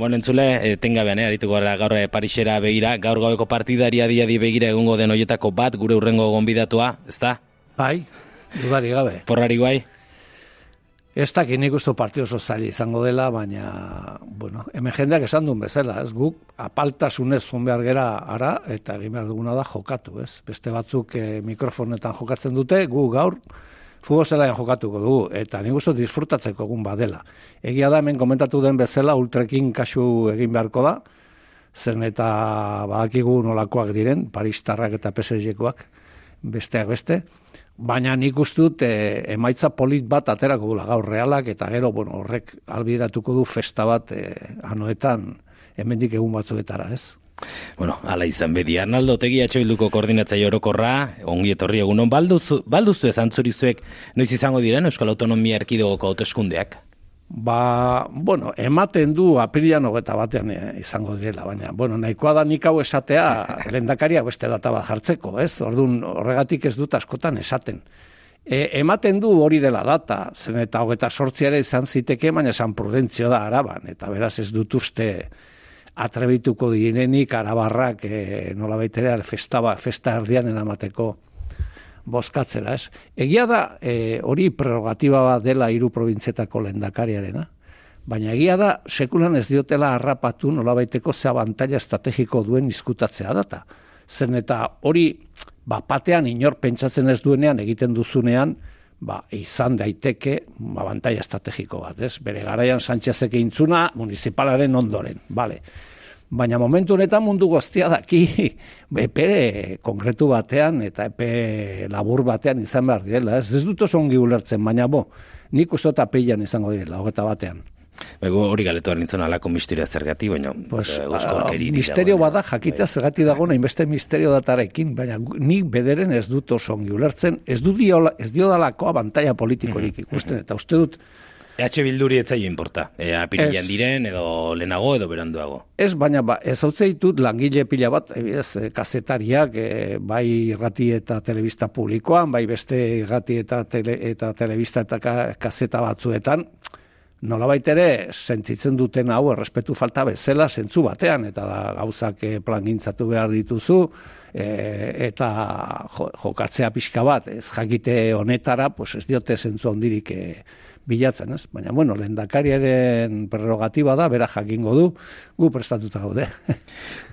Bueno, entzule, etengabean, eh, arituko gara gaur eh, Parisera begira, gaur gaueko partidaria diadi begira egungo den hoietako bat, gure urrengo gonbidatua, ezta? Bai, dudari gabe. Porrari guai? Ez dakit nik uste partio zaila izango dela, baina, bueno, hemen jendeak esan duen bezala, ez guk apaltasunez zun behar gera ara, eta egin behar duguna da jokatu, ez? Beste batzuk eh, mikrofonetan jokatzen dute, gu gaur, futbol zelaian jokatuko dugu, eta nik uste disfrutatzeko egun badela. Egia da, hemen komentatu den bezala, ultrekin kasu egin beharko da, zen eta badakigu nolakoak diren, paristarrak eta PSG-koak, besteak beste, baina nik uste dut e, emaitza polit bat aterako dula gaur realak, eta gero, bueno, horrek albideratuko du festa bat e, anoetan, hemendik egun batzuetara, ez? Bueno, ala izan bedi, Arnaldo Tegi atxabilduko koordinatzaile orokorra, ongi etorri egunon, balduzu, balduzu esan zurizuek, noiz izango diren Euskal Autonomia Erkidegoko hauteskundeak? Ba, bueno, ematen du apirian hogeta batean eh, izango direla, baina, bueno, nahikoa da nik hau esatea lendakaria beste data bat jartzeko, ez? Orduan, horregatik ez dut askotan esaten. E, ematen du hori dela data, zen eta hogeta sortziare izan ziteke, baina esan prudentzio da araban, eta beraz ez dut uste atrebituko direnik arabarrak e, nola baitere festa, ba, festa erdian enamateko boskatzera, ez? Egia da, e, hori prerogatiba bat dela hiru probintzetako lendakariarena, baina egia da, sekulan ez diotela harrapatu nola baiteko ze abantaila estrategiko duen izkutatzea data. Zen eta hori, ba, patean inor pentsatzen ez duenean egiten duzunean, ba, izan daiteke abantaila estrategiko bat, ez? Bere garaian Sánchezek intzuna municipalaren ondoren, bale. Baina momentu honetan mundu guztia daki epere konkretu batean eta epe labur batean izan behar direla. Ez, ez dut oso ongi ulertzen, baina bo, nik uste eta izango direla, hogeta batean. Bego hori galetuan nintzen alako misteria zergati, baina pues, uh, misterio bada jakita bai. zergati dago nahi beste misterio datarekin, baina nik bederen ez dut oso ongi ulertzen, ez du dio, ez dio dalako abantaia politikorik ikusten, eta uste dut, EH Bilduri etzaio inporta, e, apirilean diren, edo lehenago, edo beranduago. Ez, baina ba, ez hau ditut langile pila bat, ez, e, kasetariak, e, bai irrati eta telebista publikoan, bai beste irrati eta, tele, eta telebista eta kaseta batzuetan, nola ere, sentitzen duten hau, errespetu falta bezala, zentzu batean, eta da, gauzak e, plangintzatu behar dituzu, e, eta jokatzea pixka bat, ez jakite honetara, pues ez diote zentzu ondirik e, bilatzen, ez? Baina, bueno, lehen prerrogatiba da, bera jakingo du, gu prestatuta gaude.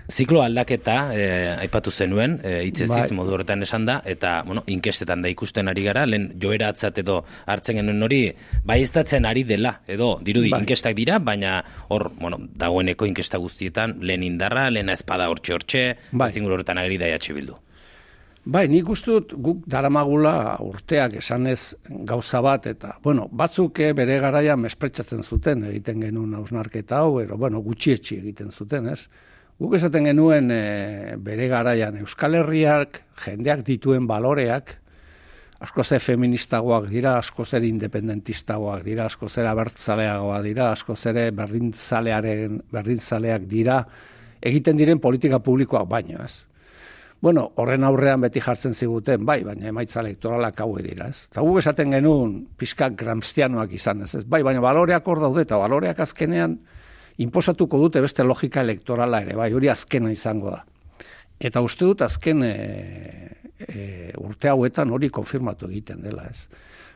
Ziklo aldaketa, eh, aipatu zenuen, eh, itzez bai. modu horretan esan da, eta, bueno, inkestetan da ikusten ari gara, lehen joera atzat edo hartzen genuen hori, bai ari dela, edo, dirudi, bai. inkestak dira, baina, hor, bueno, dagoeneko inkesta guztietan, lehen indarra, lehen espada hortxe hortxe, bai. horretan agri da bildu. Bai, nik uste dut guk daramagula urteak esanez gauza bat, eta, bueno, batzuk eh, bere garaia mespretsatzen zuten egiten genuen hausnarketa hau, ero, bueno, gutxietxi egiten zuten, ez? Guk esaten genuen e, bere garaian Euskal Herriak, jendeak dituen baloreak, asko ze feministagoak dira, asko zer independentistagoak dira, asko zer abertzaleagoa dira, asko ere berdintzalearen, berdintzaleak dira, egiten diren politika publikoak baino, ez? Bueno, horren aurrean beti jartzen ziguten, bai, baina emaitza elektoralak hau dira, ez? Eta guk esaten genuen pizka gramstianoak izan, ez? Bai, baina baloreak hor daude, eta baloreak azkenean inposatuko dute beste logika elektorala ere, bai, hori azkena izango da. Eta uste dut azken e, e, urte hauetan hori konfirmatu egiten dela, ez?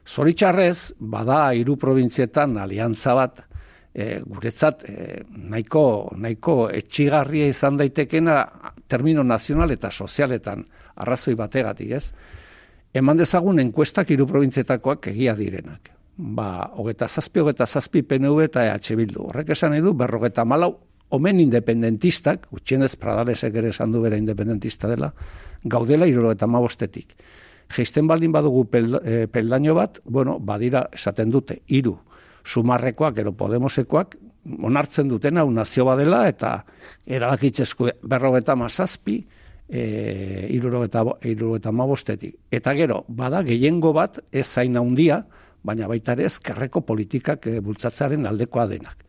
Zoritxarrez, bada hiru probintzietan aliantza bat, e, guretzat e, nahiko, nahiko etxigarria izan daitekena termino nazional eta sozialetan arrazoi bategatik, ez? Eman dezagun enkuestak hiru probintzietakoak egia direnak. Ba, hogeta zazpi, hogeta zazpi PNV eta EH Bildu. Horrek esan edu, berrogeta malau, omen independentistak, utxienez pradalesek ere esan du bera independentista dela, gaudela irurogeta mabostetik. Geisten baldin badugu eh, peldaino bat, bueno, badira esaten dute, iru, sumarrekoak, ero Podemosekoak, onartzen duten hau nazio badela, eta erabakitzezko berrogeta mazazpi, e, irurogeta mabostetik. Eta gero, bada gehiengo bat, ez zain handia, baina baita ere ezkerreko politikak e, bultzatzaren aldekoa denak.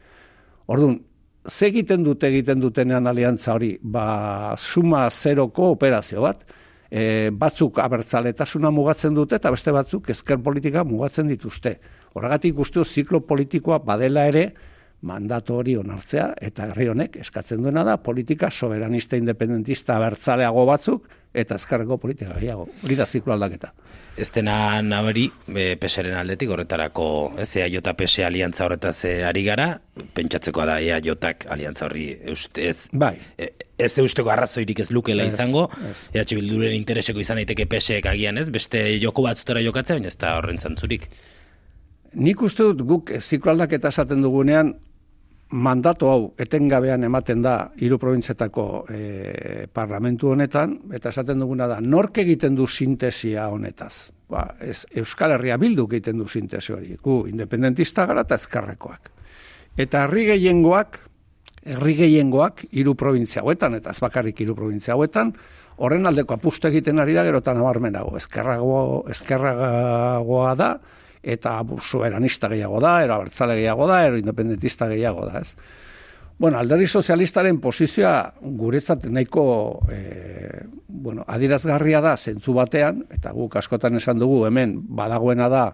Orduan, ze egiten dute egiten dutenean aliantza hori, ba, suma zeroko operazio bat, e, batzuk abertzaletasuna mugatzen dute, eta beste batzuk ezker politika mugatzen dituzte. Horregatik guztio ziklo politikoa badela ere, mandatu hori onartzea, eta herri honek eskatzen duena da politika soberanista independentista bertzaleago batzuk, eta ezkarreko politika gehiago. Hori da ziklo aldaketa. Ez dena nabari e, peseren aldetik horretarako, ez ea jota pese aliantza horretaz e, ari gara, pentsatzekoa da ea jotak aliantza horri ez, bai. e, ez eusteko arrazoirik ez lukela izango, ea txibilduren intereseko izan daiteke peseek agian ez, beste joko batzutara jokatzea, baina ez da horren zantzurik. Nik uste dut guk ziklo aldaketa esaten dugunean, mandatu hau etengabean ematen da hiru probintzetako e, parlamentu honetan eta esaten duguna da nork egiten du sintesia honetaz. Ba, ez, Euskal Herria bildu egiten du sintesi hori. Gu independentista gara eta ezkarrekoak. Eta herri gehiengoak, herri gehiengoak hiru probintzia hauetan eta ez bakarrik hiru probintzia hauetan horren aldeko apustu egiten ari da gerotan nabarmenago. Ezkerrago, ezkerragoa da eta soberanista gehiago da, era bertzale gehiago da, ero independentista gehiago da, ez? Bueno, alderdi sozialistaren posizioa guretzat nahiko e, bueno, adirazgarria da zentzu batean, eta guk askotan esan dugu hemen badagoena da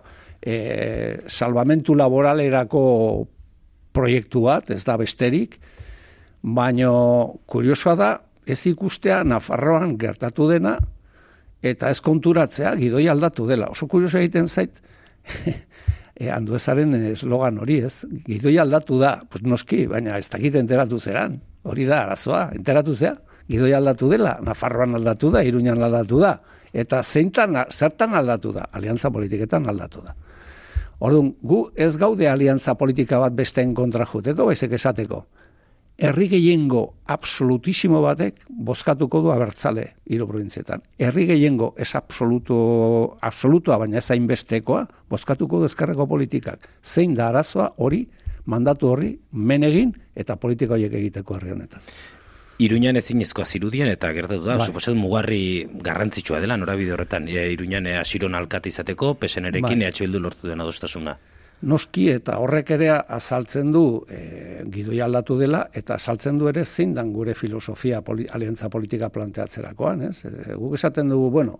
e, salvamentu laboralerako proiektu bat, ez da besterik, baino kuriosoa da ez ikustea Nafarroan gertatu dena eta ez konturatzea gidoi aldatu dela. Oso kurioso egiten zait, e, anduezaren eslogan hori ez, gidoi aldatu da, pues noski, baina ez dakit enteratu zeran, hori da, arazoa, enteratu zea, gidoi aldatu dela, Nafarroan aldatu da, Iruñan aldatu da, eta zeintan, zertan aldatu da, aliantza politiketan aldatu da. Orduan, gu ez gaude aliantza politika bat besteen kontra juteko, baizek esateko herri gehiengo absolutisimo batek bozkatuko du abertzale hiru provintzietan. Herri gehiengo ez absoluto absolutua baina ez hainbestekoa bozkatuko du ezkerreko politikak. Zein da arazoa hori mandatu horri menegin eta politika horiek egiteko herri honetan. Iruñan ezin ezkoa zirudien eta gertatu da, bai. mugarri garrantzitsua dela norabide horretan. E, Iruñan e, asiron alkati izateko, pesenerekin bai. EH lortu den adostasuna noski eta horrek ere azaltzen du e, gidoi aldatu dela eta azaltzen du ere zein dan gure filosofia aliantza politika planteatzerakoan, ez? E, guk esaten dugu, bueno,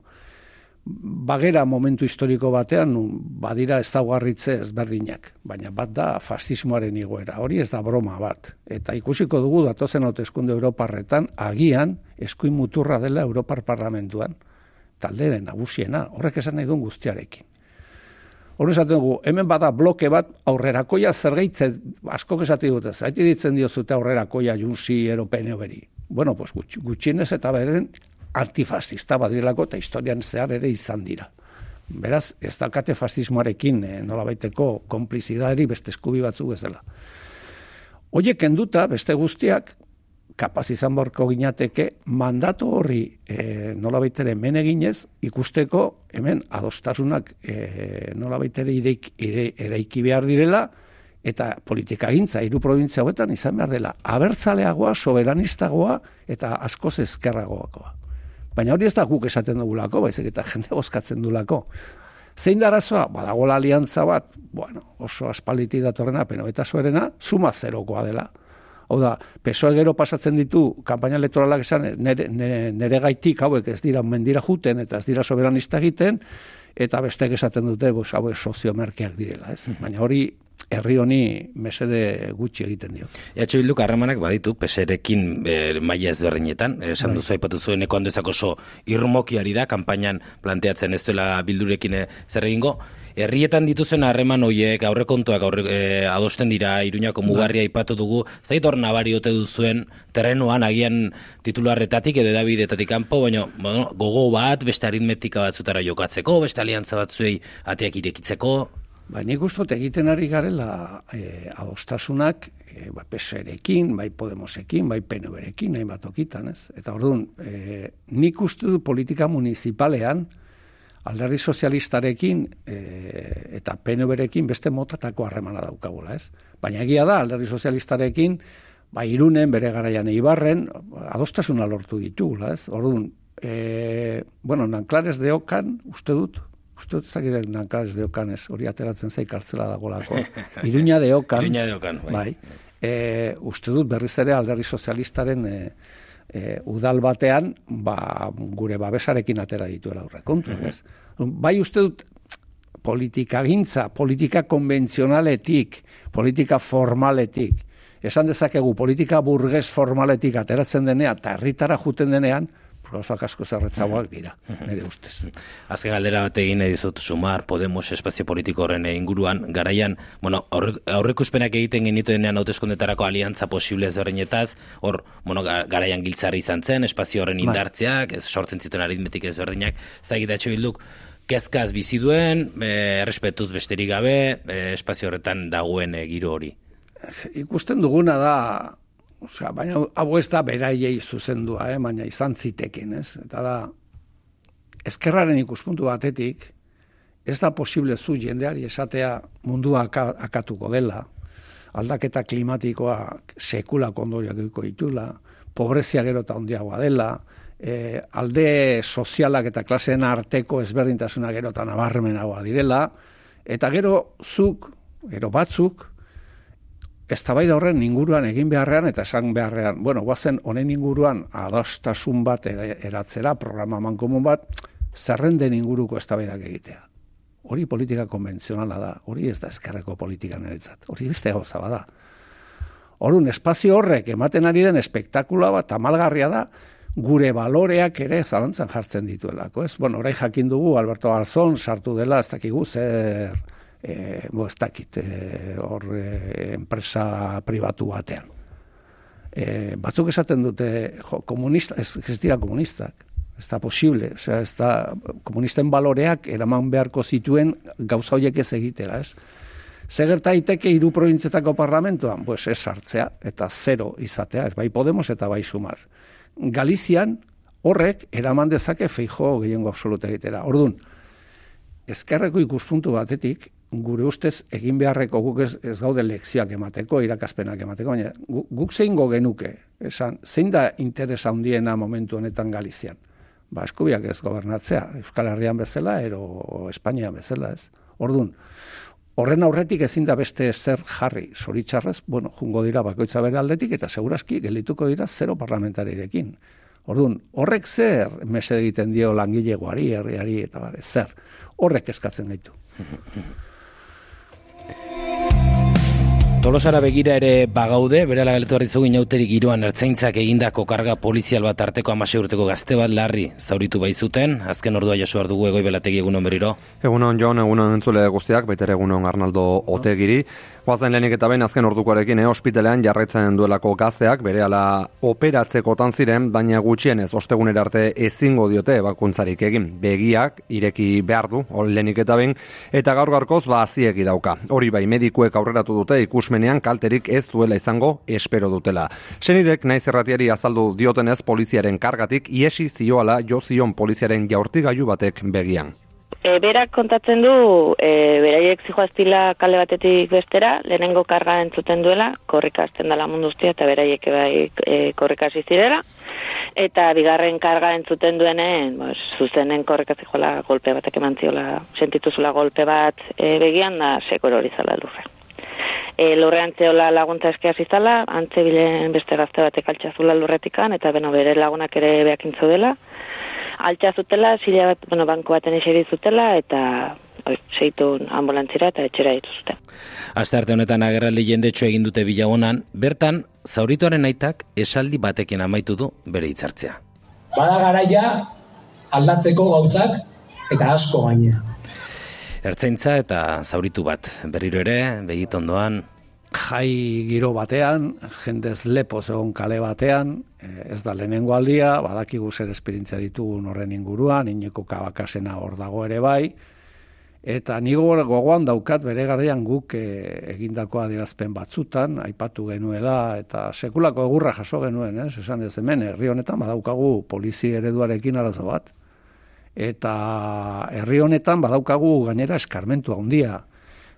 bagera momentu historiko batean badira ez daugarritze ezberdinak, baina bat da fascismoaren igoera, hori ez da broma bat. Eta ikusiko dugu datozen hauteskunde Europarretan agian eskuin muturra dela Europar Parlamentuan, talderen nagusiena, horrek esan nahi duen guztiarekin. Hor esaten dugu, hemen bada bloke bat aurrerakoia zer gaitzen, asko esate dute, zaiti ditzen diozute aurrerakoia junsi eropene beri. Bueno, pues gutxienez eta beren antifascista badirelako eta historian zehar ere izan dira. Beraz, ez dakate fascismoarekin eh, nola baiteko komplizidari beste eskubi batzu bezala. Oiek kenduta, beste guztiak, kapaz izan borko ginateke mandatu horri e, nola baitere men eginez ikusteko hemen adostasunak e, nola baitere ireik, ire, eraiki behar direla eta politika gintza hiru provintzia hauetan izan behar dela abertzaleagoa, soberanistagoa eta askoz ezkerragoakoa. Baina hori ez da guk esaten dugulako, baizik eta jende bozkatzen dulako. Zein da arazoa? Badagola aliantza bat, bueno, oso aspalditi datorrena, peno eta zuerena, suma zerokoa dela. Hau da, pesoa gero pasatzen ditu, kampaina elektoralak esan, nere, nere, gaitik hauek ez dira mendira juten, eta ez dira soberanista egiten, eta besteek esaten dute, bos, hau sozio merkeak direla, ez? Hmm. Baina hori, herri honi mesede gutxi egiten dio. Eatxo bilduk harremanak baditu, peserekin e, maia ezberdinetan, esan bai. duzu aipatu zuen eko handezak oso irmokiari da, kampainan planteatzen ez duela bildurekin e, zer egingo, herrietan dituzen harreman hoiek aurrekontuak aurre, e, adosten dira Iruñako mugarria aipatu dugu. Zait hor nabari ote duzuen terrenuan agian titularretatik edo edabidetatik kanpo baina bueno, gogo bat beste aritmetika batzutara jokatzeko beste aliantza batzuei ateak irekitzeko. Ba, nik ustot egiten ari garela e, adostasunak e, ba, peserekin, bai Podemosekin, bai PNV-rekin, nahi bat ez? Eta orduan, e, nik uste du politika municipalean, alderdi sozialistarekin e, eta PNV-rekin beste motatako harremana daukagula, ez? Baina egia da, alderdi sozialistarekin, ba, irunen, bere garaian eibarren, adostasuna lortu ditugula, ez? Orduan, e, bueno, nanklares de okan, uste dut, uste dut ezakit nanklares de okan ez, hori ateratzen zaik hartzela dagolako. Iruña de okan, Iruña de okan, bai. bai. E, uste dut berriz ere alderdi sozialistaren e, e, udal batean ba, gure babesarekin atera dituela aurre kontu, ez? Bai uste dut politika gintza, politika konbentzionaletik, politika formaletik, esan dezakegu politika burgez formaletik ateratzen denean, eta herritara juten denean, gauzak asko zerretzagoak dira, nire ustez. Azken galdera bat egin nahi dizut sumar Podemos espazio politiko horren inguruan, garaian, bueno, aurrekuspenak egiten genitu denean hauteskundetarako aliantza posible ez horrenetaz, hor, bueno, garaian giltzarri izan zen, espazio horren bai. indartzeak, ez sortzen zituen aritmetik ez berdinak, zagitatxo bilduk, kezkaz bizi duen, e, errespetuz besterik gabe, e, espazio horretan dagoen e, giro hori. Ikusten duguna da, osea, baina hau ez da beraiei zuzendua, eh, baina izan ziteken, ez? Eta da, ezkerraren ikuspuntu batetik, ez da posible zu jendeari esatea mundua akatuko dela, aldaketa klimatikoa sekula kondoriak ditula, pobrezia gero eta ondiagoa dela, e, alde sozialak eta klaseen arteko ezberdintasuna gero eta nabarmenagoa direla, eta gero zuk, gero batzuk, ez horren inguruan egin beharrean eta esan beharrean, bueno, guazen honen inguruan adostasun bat eratzera, programa mankomun bat, zerrenden inguruko ez egitea. Hori politika konbentzionala da, hori ez da ezkerreko politika niretzat, hori beste gauza bada. Horun, espazio horrek ematen ari den espektakula bat, tamalgarria da, gure baloreak ere zalantzan jartzen dituelako, ez? Bueno, orai jakin dugu Alberto Garzón sartu dela, ez dakigu zer e, bo, ez dakit, e, hor e, enpresa pribatu batean. E, batzuk esaten dute, jo, komunista, ez, ez dira komunistak, ez da posible, osea, ez da, komunisten baloreak eraman beharko zituen gauza horiek ez egitera, ez? Zegerta iteke hiru provintzetako parlamentuan, pues ez hartzea, eta zero izatea, ez bai Podemos eta bai Sumar. Galizian horrek eraman dezake feijo gehiengo absoluta egitera. Ordun, ezkerreko ikuspuntu batetik, gure ustez egin beharreko guk ez, ez gaude lekzioak emateko, irakaspenak emateko, baina guk zein genuke, esan, zein da interesa handiena momentu honetan Galizian? Ba, eskubiak ez gobernatzea, Euskal Herrian bezala, ero Espainian bezala, ez? Ordun, horren aurretik ezin da beste zer jarri, zoritxarrez, bueno, jungo dira bakoitza bere aldetik, eta segurazki gelituko dira zero parlamentarirekin. Orduan, horrek zer mese egiten dio langilegoari, herriari, eta bare, zer, horrek eskatzen gaitu. Tolosara begira ere bagaude, bere galetu harrizu ginauteri giroan ertzaintzak egindako karga polizial bat arteko amase urteko gazte bat larri zauritu baizuten, azken ordua jasu dugu egoi belategi egunon beriro. Egunon Jon, egunon entzule guztiak, baita egunon Arnaldo Otegiri. Guazen lehenik eta behin azken ordukoarekin eh, ospitalean jarraitzen duelako gazteak, bere ala operatzekotan ziren, baina gutxienez ostegunera arte ezingo diote bakuntzarik egin. Begiak, ireki behar du, lehenik eta behin, eta gaur garkoz ba dauka. Hori bai, medikuek aurreratu dute ikusmenean kalterik ez duela izango espero dutela. Senidek naiz erratiari azaldu diotenez poliziaren kargatik, iesi zioala jo zion poliziaren jaurtigailu batek begian. E, berak kontatzen du, e, beraiek zijoaztila kale batetik bestera, lehenengo karga entzuten duela, korrika azten dela munduztia, eta beraiek bai e, korrika zirela, eta bigarren karga entzuten duenen, bos, zuzenen korrika zijoala golpe batek eman ziola, sentituzula golpe bat e, begian, da sekor hori zala lurre. E, lurrean zeola laguntza eskia zizala, antze bilen beste gazte batek altxazula lurretikan, eta beno bere lagunak ere beakintzu dela, altza zutela, zila bat, bueno, banko baten eseri zutela, eta zeitu ambulantzira eta etxera ditu zuten. Aste arte honetan agerraldi jendetxo egin dute bilagonan, bertan, zaurituaren aitak esaldi batekin amaitu du bere hitzartzea. Bada garaia aldatzeko gauzak eta asko gainea. Ertzaintza eta zauritu bat, berriro ere, begitondoan, jai giro batean, jendez lepo egon kale batean, eh, ez da lehenengo aldia, badakigu zer esperientzia ditugun horren inguruan, ineko kabakasena hor dago ere bai, eta nigo gogoan daukat bere garaian guk e, egindako adierazpen batzutan, aipatu genuela, eta sekulako egurra jaso genuen, ez? esan ez hemen, herri honetan badaukagu polizi ereduarekin arazo bat, eta herri honetan badaukagu gainera eskarmentu handia.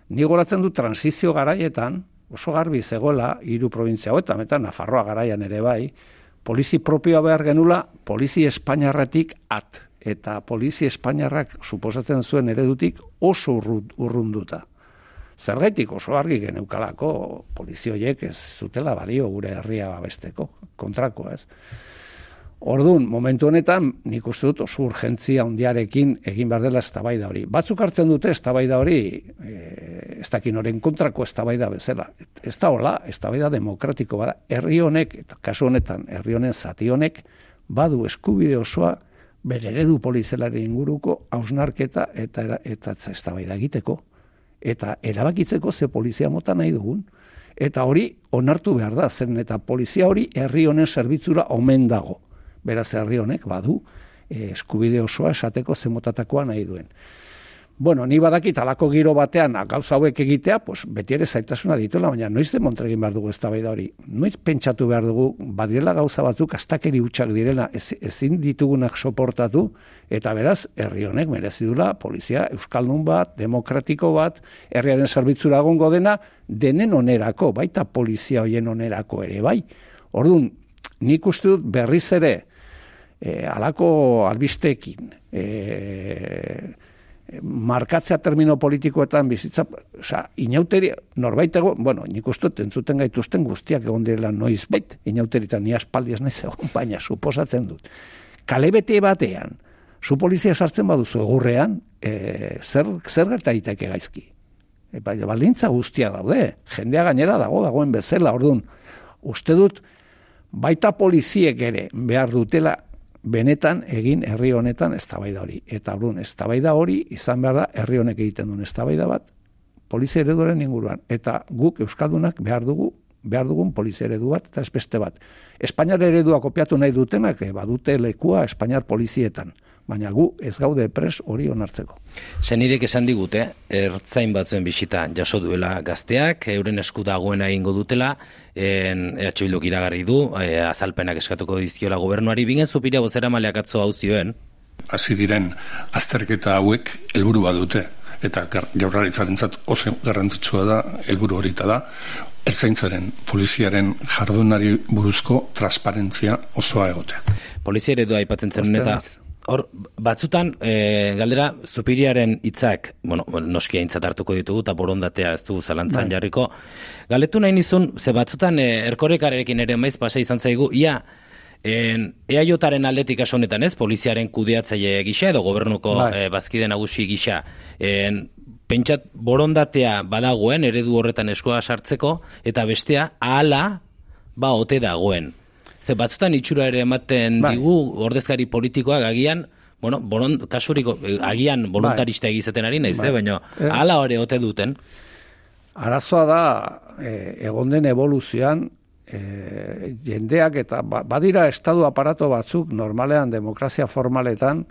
Ni goratzen du transizio garaietan, oso garbi zegoela hiru provintzia hauetan eta Nafarroa garaian ere bai, polizi propioa behar genula polizi espainarretik at eta polizi espainarrak suposatzen zuen eredutik oso urrunduta. Zergaitik oso argi geneukalako polizioiek ez zutela balio gure herria babesteko, kontrako ez. Orduan, momentu honetan, nik uste dut oso urgentzia handiarekin egin behar dela eztabaida hori. Batzuk hartzen dute eztabaida hori e, ez dakin oren kontrako eztabaida bezala. Ez da hola, eztabaida demokratiko bada. Herri honek, eta kasu honetan, herri honen zati honek, badu eskubide osoa bere eredu polizelari inguruko hausnarketa eta eta eztabaida egiteko eta erabakitzeko ze polizia mota nahi dugun eta hori onartu behar da zen eta polizia hori herri honen zerbitzura omen dago beraz herri honek badu e, eskubide osoa esateko zemotatakoa nahi duen. Bueno, ni badakit alako giro batean gauza hauek egitea, pues beti ere zaitasuna dituela, baina noiz demontre egin behar dugu eztabaida hori. Noiz pentsatu behar dugu badirela gauza batzuk astakeri hutsak direla ez, ezin ditugunak soportatu eta beraz herri honek merezi dula polizia euskaldun bat, demokratiko bat, herriaren zerbitzura egongo dena denen onerako, baita polizia hoien onerako ere bai. Ordun, nik uste dut berriz ere e, alako albisteekin e, markatzea termino politikoetan bizitza, oza, inauteri, norbait ego, bueno, nik uste entzuten gaituzten guztiak egon direla noiz bait, inauterita ni aspaldi ez egon, baina suposatzen dut. Kalebete batean, zu polizia sartzen baduzu egurrean, e, zer, zer gerta daiteke gaizki? E, baldintza guztia daude, jendea gainera dago, dagoen bezala, orduan, uste dut, baita poliziek ere behar dutela benetan egin herri honetan eztabaida hori. Eta orduan eztabaida hori izan behar da herri honek egiten duen eztabaida bat polizia ereduaren inguruan eta guk euskaldunak behar dugu behar dugun polizia eredu bat eta espeste bat. Espainiar eredua kopiatu nahi dutenak eh, badute lekua Espainiar polizietan baina gu ez gaude pres hori onartzeko. Zenidek esan digute, ertzain batzuen bisita jaso duela gazteak, euren esku dagoena egingo dutela, en EH Bilduk iragarri du, e, azalpenak eskatuko dizkiola gobernuari, bingen zupira bozera maleak atzo hau zioen? Hasi diren, azterketa hauek helburu bat dute, eta jaurlaritzaren zat oso garrantzitsua da, helburu horita da, erzaintzaren, poliziaren jardunari buruzko transparentzia osoa egotea. Polizia ere aipatzen zen eta Hor, batzutan, e, galdera, zupiriaren hitzak, bueno, noski aintzat hartuko ditugu, eta borondatea ez du zalantzan bai. jarriko. Galetu nahi nizun, ze batzutan, e, erkorekarekin ere maiz pasa izan zaigu, ia, en, eaiotaren aldetik asonetan ez, poliziaren kudeatzaile gisa, edo gobernuko e, bazkide nagusi gisa, en, pentsat borondatea badagoen, eredu horretan eskoa sartzeko, eta bestea, ahala, ba, ote dagoen. Ze batzutan itxura ere ematen bai. digu ordezkari politikoak agian, bueno, boron, kasuriko, eh, agian voluntarista bai. egizeten ari naiz, bai. baina hala hori ote duten. Arazoa da, eh, egon den evoluzioan, eh, jendeak eta ba, badira estadu aparato batzuk normalean demokrazia formaletan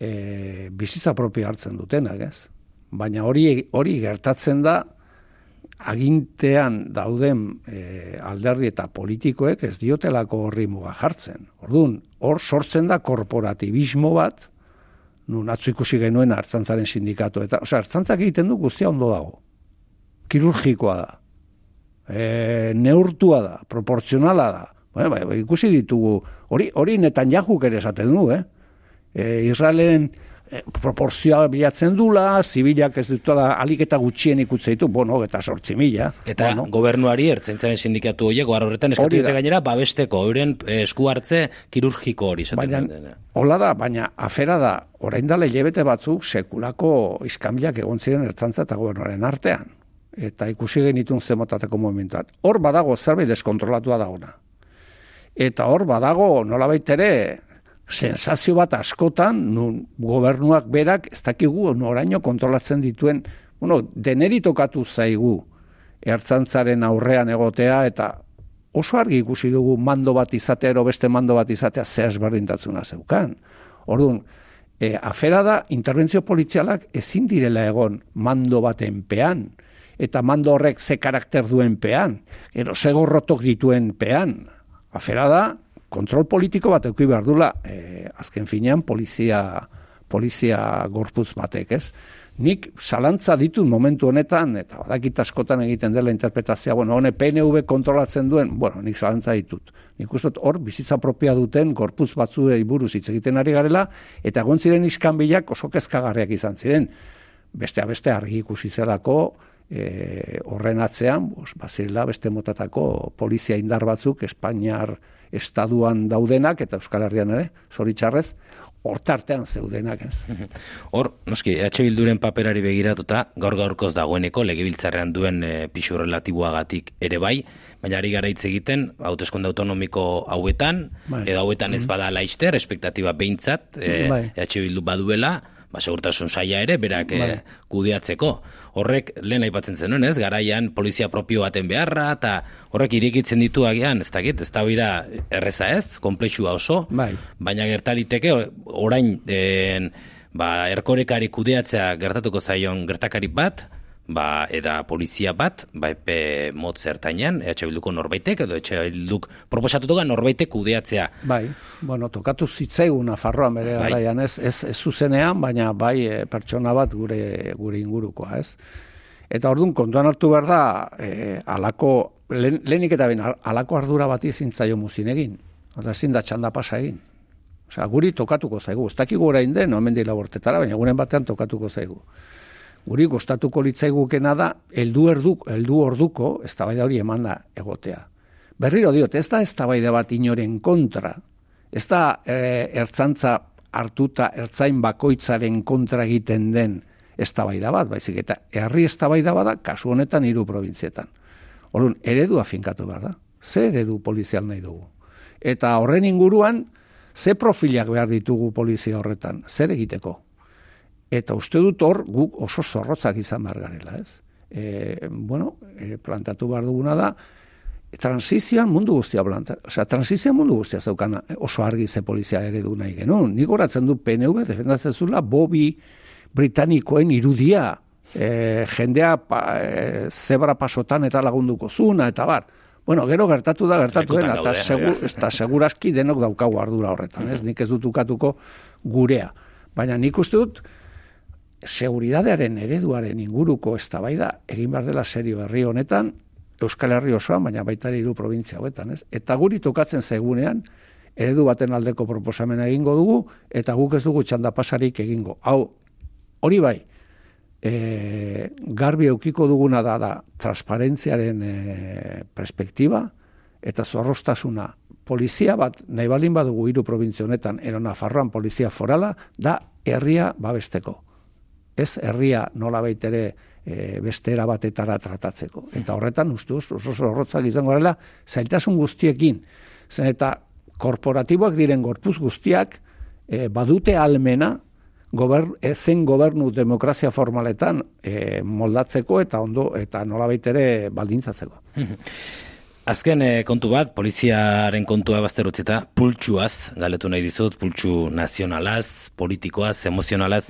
eh, bizitza propio hartzen dutenak, ez? Baina hori hori gertatzen da agintean dauden e, alderdi eta politikoek ez diotelako horri muga jartzen. Orduan, hor sortzen da korporatibismo bat, nun atzu ikusi genuen hartzantzaren sindikatu. Eta, osea, hartzantzak egiten du guztia ondo dago. Kirurgikoa da. E, neurtua da, proportzionala da. Bueno, bai, ikusi ditugu, hori, hori netan jahuk ere esaten du, eh? E, Israelen Eh, proporzioa bilatzen dula, zibilak ez dutela alik eta gutxien ikutzeitu, bueno, eta sortzi mila. Eta bueno. gobernuari ertzentzaren sindikatu horiek, gara horretan eskatu dute gainera, babesteko, euren eh, esku hartze kirurgiko hori. Baina, hola da, baina afera da, orain dala hilebete batzuk sekulako iskambilak egon ziren ertzantza eta gobernuaren artean. Eta ikusi genitun zemotateko momentuat. Hor badago zerbait deskontrolatua dagoena. Eta hor badago nolabait ere sensazio bat askotan, nun gobernuak berak, ez dakigu noraino kontrolatzen dituen, bueno, deneri tokatu zaigu ertzantzaren aurrean egotea, eta oso argi ikusi dugu mando bat izatea, ero beste mando bat izatea, zehaz berdintatzuna zeukan. Orduan, e, afera da, interbentzio polizialak ezin direla egon mando baten pean, eta mando horrek ze karakter duen pean, ero ze gorrotok dituen pean. Afera da, kontrol politiko bat eduki behar dula, e, azken finean polizia, polizia gorputz batek, ez? Nik salantza ditut momentu honetan, eta badakit askotan egiten dela interpretazioa, bueno, hone PNV kontrolatzen duen, bueno, nik salantza ditut. Nik uste hor bizitza propia duten gorputz batzuei buruz hitz egiten ari garela, eta egon ziren iskanbilak oso kezkagarriak izan ziren. Bestea beste argi ikusi zelako, e, horren atzean, bos, bazirela beste motatako polizia indar batzuk Espainiar estaduan daudenak eta Euskal Herrian ere, zoritxarrez, hortartean zeudenak ez. Hor, noski, EH Bilduren paperari begiratuta, gaur gaurkoz dagoeneko, legebiltzarrean duen e, pixu relatiboagatik ere bai, baina ari gara hitz egiten, hauteskonde autonomiko hauetan, bai. edo hauetan ez mm-hmm. bada laizter, espektatiba behintzat, e, bai. EH Bildu baduela, ba, segurtasun saia ere, berak. Eh, kudeatzeko. Horrek, lehen aipatzen zenuen, ez, garaian polizia propio baten beharra, eta horrek irikitzen ditu agian, ez dakit, ez da bida erreza ez, komplexua oso, bai. baina gertaliteke, orain, en, ba, erkorekari kudeatzea gertatuko zaion gertakari bat, ba, eda polizia bat, ba, epe mot zertainan, EH Bilduko norbaitek, edo EH Bilduk proposatutuga norbaitek kudeatzea. Bai, bueno, tokatu zitzaigun Nafarroan bere bai. garaian, ez, ez, ez zuzenean, baina bai e, pertsona bat gure, gure ingurukoa, ez? Eta orduan kontuan hartu behar da, e, alako, lehenik eta ben, alako ardura bat izin zaio muzin egin. Eta ezin da txanda pasa egin. Osea, guri tokatuko zaigu. Ez dakik gura inden, no, mendila bortetara, baina guren batean tokatuko zaigu guri gustatuko litzaigukena da heldu erduk heldu orduko eztabaida hori emanda egotea. Berriro diot, ez da eztabaida bat inoren kontra. Ez da e, ertzantza hartuta ertzain bakoitzaren kontra egiten den eztabaida bat, baizik eta herri eztabaida bada kasu honetan hiru probintzietan. Orrun eredu afinkatu behar da. Ze eredu polizial nahi dugu? Eta horren inguruan ze profilak behar ditugu polizia horretan? Zer egiteko? Eta uste dut hor guk oso zorrotzak izan behar garela, ez? E, bueno, e, plantatu behar duguna da, transizioan mundu guztia planta. Osea, transizioan mundu guztia zeukan oso argi ze polizia ere du nahi genuen. Nik horatzen du PNV, defendatzen zula, Bobi Britanikoen irudia, e, jendea pa, e, zebra pasotan eta lagunduko zuna, eta bar. Bueno, gero gertatu da, gertatu dena, eta, segur, eta seguraski denok daukagu ardura horretan, ez? Nik ez dutukatuko gurea. Baina nik uste dut, seguridadearen ereduaren inguruko eztabaida egin behar dela serio herri honetan, Euskal Herri osoan, baina baita hiru provintzia hoetan, ez? Eta guri tokatzen zaigunean eredu baten aldeko proposamena egingo dugu eta guk ez dugu txanda pasarik egingo. Hau, hori bai, e, garbi eukiko duguna da da transparentziaren e, perspektiba eta zorrostasuna polizia bat nahi balin badugu hiru provintzia honetan erona farroan polizia forala da herria babesteko ez herria nola baitere e, beste batetara tratatzeko. Eta horretan, uste oso horrotzak izango garela, zailtasun guztiekin. Zen eta korporatiboak diren gorpuz guztiak e, badute almena gober, ezen gobernu demokrazia formaletan e, moldatzeko eta ondo eta nola baitere baldintzatzeko. Azken eh, kontu bat, poliziaren kontua bazterutzita, pultsuaz, galetu nahi dizut, pultsu nazionalaz, politikoaz, emozionalaz,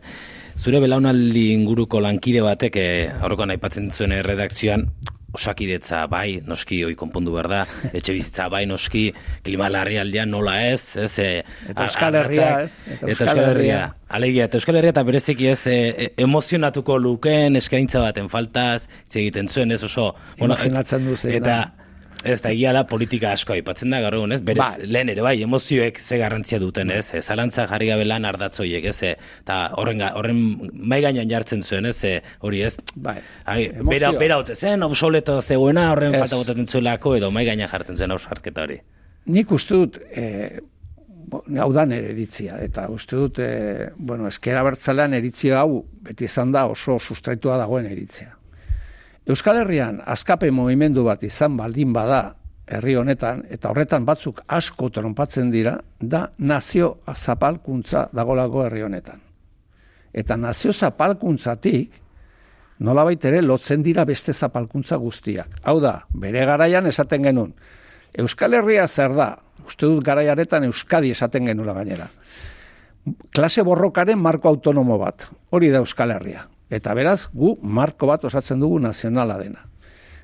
Zure belaunaldi inguruko lankide batek, eh, nahi aipatzen zuen redakzioan, osakidetza bai, noski hoi konpondu behar da, etxe bizitza bai, noski, klima larri aldean nola ez, ez, e, eta euskal herria ez, eta euskal herria, alegia, eta euskal herria eta bereziki ez, e, e, emozionatuko lukeen eskaintza baten faltaz, egiten zuen ez oso, bueno, imaginatzen duzen, eta, Ez da, egia da politika asko aipatzen da gaur egun, ez? Berez, ba. lehen ere bai, emozioek ze garrantzia duten, ez? Ba. Zalantza jarri gabe lan ardatzoiek, ez? Eta horren, horren mai gainean jartzen zuen, ez? Hori, ez? Bai. bera, bera hote zen, obsoleto zegoena, horren falta botatzen zuelako, edo mai gainean jartzen zuen ausarketa hori. Nik uste dut, eh, hau da eritzia, eta uste dut, eh, bueno, eskera bertzalean eritzia hau, beti izan da oso sustraitua dagoen eritzia Euskal Herrian azkape movimendu bat izan baldin bada herri honetan, eta horretan batzuk asko tronpatzen dira, da nazio zapalkuntza dagolako herri honetan. Eta nazio zapalkuntzatik, nola ere lotzen dira beste zapalkuntza guztiak. Hau da, bere garaian esaten genuen, Euskal Herria zer da, uste dut garaiaretan Euskadi esaten genula gainera. Klase borrokaren marko autonomo bat, hori da Euskal Herria. Eta beraz, gu marko bat osatzen dugu nazionala dena.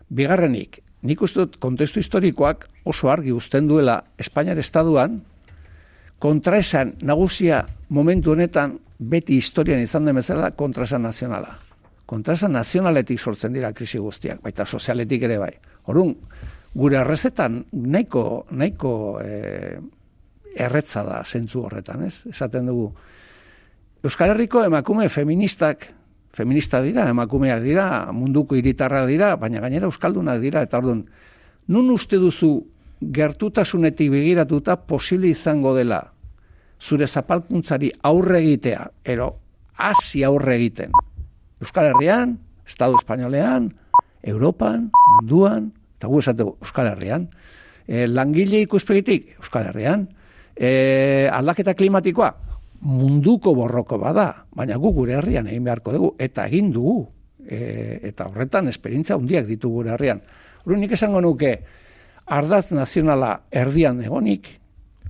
Bigarrenik, nik uste dut kontestu historikoak oso argi uzten duela Espainiar Estaduan, kontraesan nagusia momentu honetan beti historian izan den bezala kontraesan nazionala. Kontraesan nazionaletik sortzen dira krisi guztiak, baita sozialetik ere bai. Horun, gure arrezetan nahiko, nahiko e, erretza da zentzu horretan, ez? Esaten dugu, Euskal Herriko emakume feministak feminista dira, emakumeak dira, munduko hiritarra dira, baina gainera euskaldunak dira, eta orduan, nun uste duzu gertutasunetik begiratuta posible izango dela zure zapalkuntzari aurre egitea, ero hasi aurre egiten. Euskal Herrian, Estado Espainolean, Europan, munduan, eta gu esateko Euskal Herrian, e, langile ikuspegitik Euskal Herrian, e, aldaketa klimatikoa munduko borroko bada, baina gu gure herrian egin beharko dugu, eta egin dugu, e, eta horretan esperientzia handiak ditu gure herrian. Hori nik esango nuke, ardaz nazionala erdian egonik,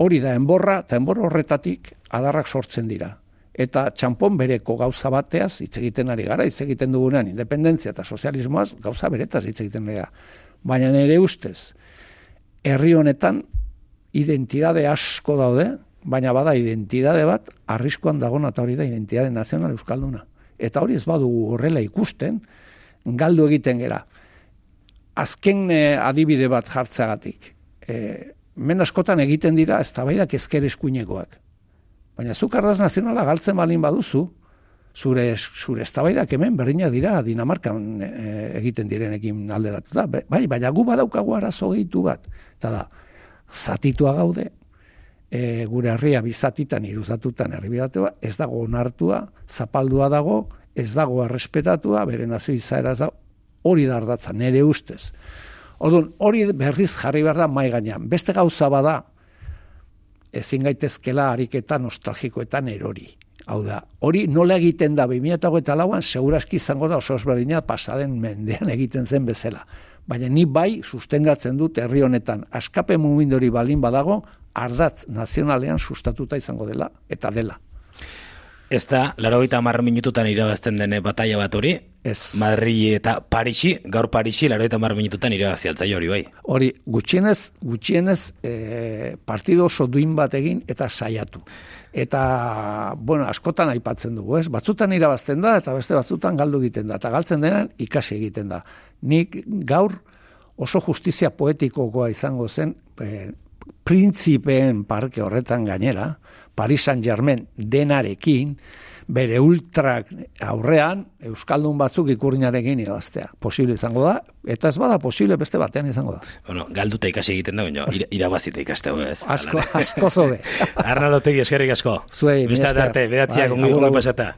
hori da enborra, eta enborra horretatik adarrak sortzen dira. Eta txampon bereko gauza bateaz hitz egiten ari gara, hitz egiten dugunean, independentzia eta sozialismoaz gauza beretaz hitz egiten ari gara. Baina nire ustez, herri honetan identidade asko daude, baina bada identidade bat arriskoan dagona eta hori da identidade nazional euskalduna. Eta hori ez badugu horrela ikusten, galdu egiten gera. Azken eh, adibide bat jartzagatik. E, men askotan egiten dira ez tabaidak ezker eskuinekoak. Baina zuk ardaz nazionala galtzen balin baduzu, zure, zure eztabaidak hemen berdina dira Dinamarkan eh, egiten direnekin alderatuta. Bai, baina gu badaukagu arazo gehitu bat. Eta da, zatitua gaude, e, gure herria bizatitan iruzatutan herribidatua, ez dago onartua, zapaldua dago, ez dago errespetatua, bere nazio izaera da, hori da ardatza, nere ustez. Orduan, hori berriz jarri behar da mai gainean. Beste gauza bada, ezin gaitezkela ariketa nostalgikoetan erori. Hau da, hori nola egiten da 2008 lauan, seguraski izango da oso osberdina pasaden mendean egiten zen bezala. Baina ni bai sustengatzen dut herri honetan askape mugimendori balin badago ardatz nazionalean sustatuta izango dela eta dela. Ez da, laro gita marra minututan irabazten dene bataia bat hori? Ez. Madri eta Parixi, gaur Parixi, laro marra minututan irabazi altzai hori bai. Hori, gutxienez, gutxienez e, partido oso duin bat egin eta saiatu. Eta, bueno, askotan aipatzen dugu, ez? Batzutan irabazten da eta beste batzutan galdu egiten da. Eta galtzen denan ikasi egiten da. Nik gaur oso justizia poetikokoa izango zen e, printzipeen parke horretan gainera, Paris Saint-Germain denarekin, bere ultrak aurrean, Euskaldun batzuk ikurinarekin irabaztea. Posible izango da, eta ez bada posible beste batean izango da. Bueno, galduta ikasi egiten da, baina irabazita ikaste ez. Asko, asko zobe. Arnalotegi eskerrik asko. Zuei, Bista arte, bedatziak bai, ongi pasata.